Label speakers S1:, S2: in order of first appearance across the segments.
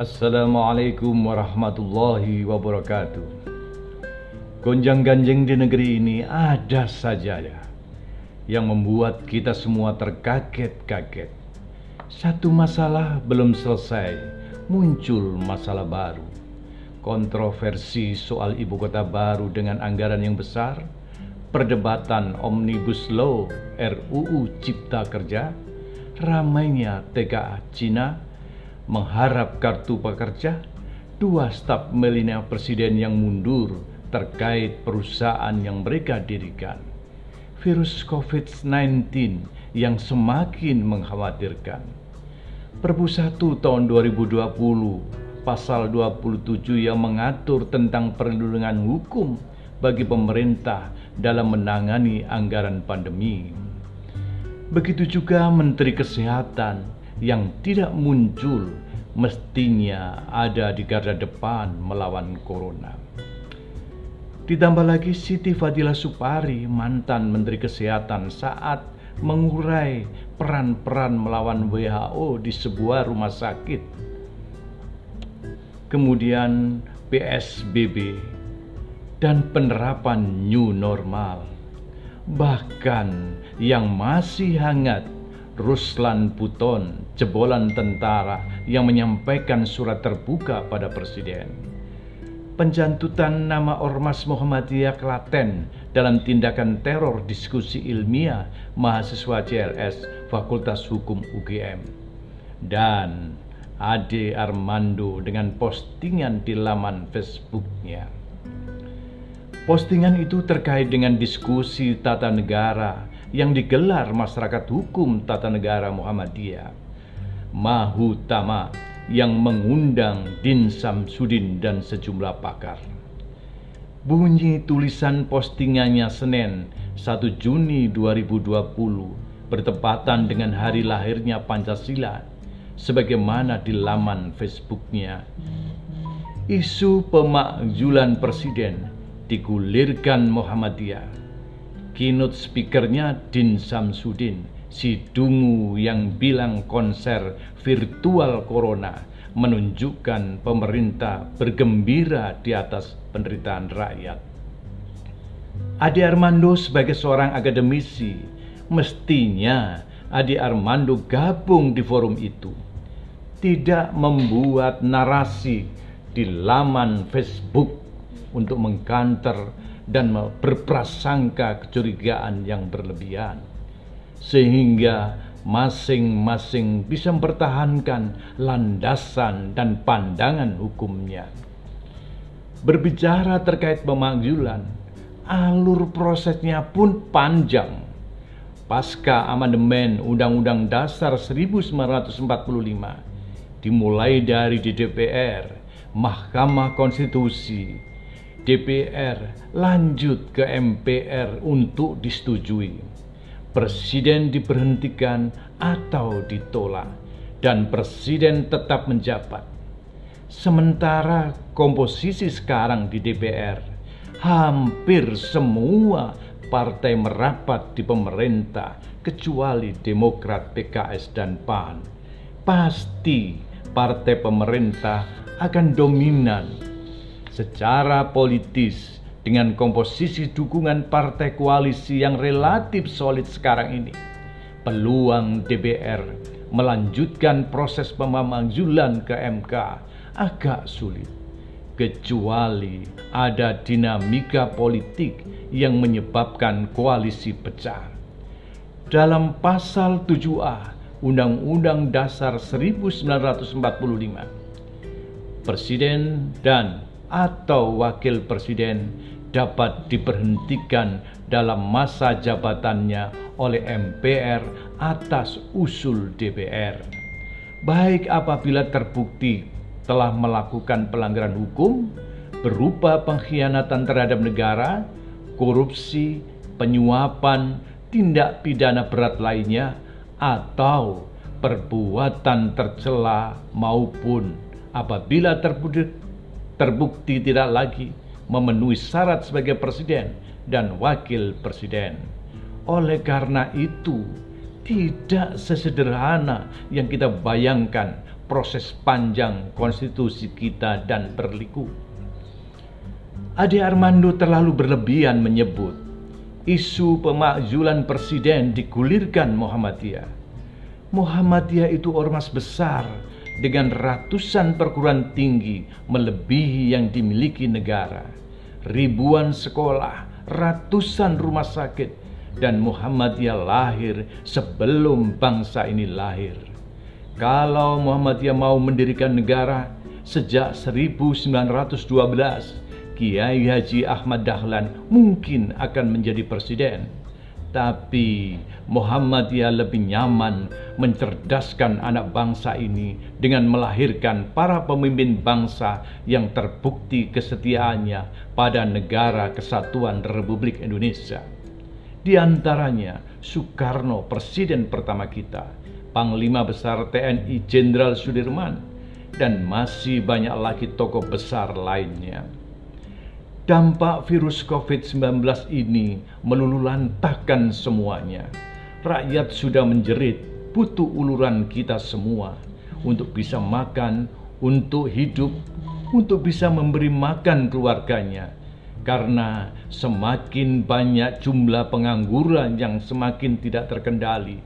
S1: Assalamualaikum warahmatullahi wabarakatuh. Gonjang ganjing di negeri ini ada saja ya yang membuat kita semua terkaget-kaget. Satu masalah belum selesai, muncul masalah baru. Kontroversi soal ibu kota baru dengan anggaran yang besar, perdebatan Omnibus Law RUU Cipta Kerja, ramainya TKA Cina, mengharap kartu pekerja, dua staf milenial presiden yang mundur terkait perusahaan yang mereka dirikan, virus COVID-19 yang semakin mengkhawatirkan. Perpu 1 tahun 2020 pasal 27 yang mengatur tentang perlindungan hukum bagi pemerintah dalam menangani anggaran pandemi. Begitu juga Menteri Kesehatan yang tidak muncul mestinya ada di garda depan melawan corona. Ditambah lagi Siti Fadila Supari, mantan Menteri Kesehatan saat mengurai peran-peran melawan WHO di sebuah rumah sakit. Kemudian PSBB dan penerapan new normal. Bahkan yang masih hangat Ruslan Puton, jebolan tentara yang menyampaikan surat terbuka pada presiden. Penjantutan nama Ormas Muhammadiyah Klaten dalam tindakan teror diskusi ilmiah mahasiswa CLS Fakultas Hukum UGM. Dan Ade Armando dengan postingan di laman Facebooknya. Postingan itu terkait dengan diskusi tata negara yang digelar masyarakat hukum tata negara Muhammadiyah. Mahutama yang mengundang Din Samsudin dan sejumlah pakar. Bunyi tulisan postingannya Senin 1 Juni 2020 bertepatan dengan hari lahirnya Pancasila sebagaimana di laman Facebooknya. Isu pemakzulan presiden digulirkan Muhammadiyah keynote speakernya Din Samsudin, si dungu yang bilang konser virtual corona menunjukkan pemerintah bergembira di atas penderitaan rakyat. Adi Armando sebagai seorang akademisi, mestinya Adi Armando gabung di forum itu. Tidak membuat narasi di laman Facebook untuk mengkanter dan berprasangka kecurigaan yang berlebihan sehingga masing-masing bisa mempertahankan landasan dan pandangan hukumnya. Berbicara terkait pemanggilan, alur prosesnya pun panjang. Pasca amandemen Undang-Undang Dasar 1945 dimulai dari DPR, Mahkamah Konstitusi, DPR lanjut ke MPR untuk disetujui. Presiden diberhentikan atau ditolak dan presiden tetap menjabat. Sementara komposisi sekarang di DPR hampir semua partai merapat di pemerintah kecuali Demokrat, PKS dan PAN. Pasti partai pemerintah akan dominan secara politis dengan komposisi dukungan partai koalisi yang relatif solid sekarang ini, peluang DPR melanjutkan proses pemanggilan ke MK agak sulit kecuali ada dinamika politik yang menyebabkan koalisi pecah. Dalam pasal 7A Undang-Undang Dasar 1945, Presiden dan atau wakil presiden dapat diberhentikan dalam masa jabatannya oleh MPR atas usul DPR. Baik apabila terbukti telah melakukan pelanggaran hukum berupa pengkhianatan terhadap negara, korupsi, penyuapan, tindak pidana berat lainnya, atau perbuatan tercela maupun apabila terbukti terbukti tidak lagi memenuhi syarat sebagai presiden dan wakil presiden. Oleh karena itu, tidak sesederhana yang kita bayangkan proses panjang konstitusi kita dan berliku. Ade Armando terlalu berlebihan menyebut isu pemakzulan presiden digulirkan Muhammadiyah. Muhammadiyah itu ormas besar dengan ratusan perguruan tinggi melebihi yang dimiliki negara. Ribuan sekolah, ratusan rumah sakit, dan Muhammadiyah lahir sebelum bangsa ini lahir. Kalau Muhammadiyah mau mendirikan negara sejak 1912, Kiai Haji Ahmad Dahlan mungkin akan menjadi presiden. Tapi Muhammadiyah lebih nyaman mencerdaskan anak bangsa ini dengan melahirkan para pemimpin bangsa yang terbukti kesetiaannya pada negara kesatuan Republik Indonesia. Di antaranya Soekarno, presiden pertama kita, Panglima Besar TNI Jenderal Sudirman, dan masih banyak lagi tokoh besar lainnya. Dampak virus COVID-19 ini melululantahkan semuanya. Rakyat sudah menjerit, butuh uluran kita semua untuk bisa makan, untuk hidup, untuk bisa memberi makan keluarganya. Karena semakin banyak jumlah pengangguran yang semakin tidak terkendali.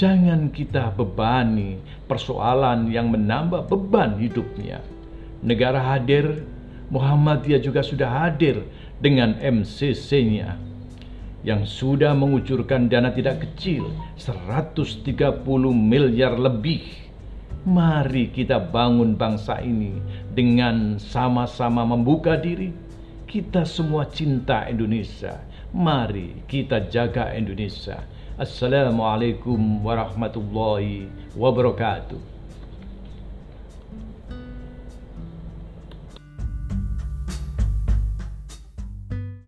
S1: Jangan kita bebani persoalan yang menambah beban hidupnya. Negara hadir Muhammadiyah juga sudah hadir dengan MCC-nya yang sudah mengucurkan dana tidak kecil 130 miliar lebih. Mari kita bangun bangsa ini dengan sama-sama membuka diri. Kita semua cinta Indonesia. Mari kita jaga Indonesia. Assalamualaikum warahmatullahi wabarakatuh.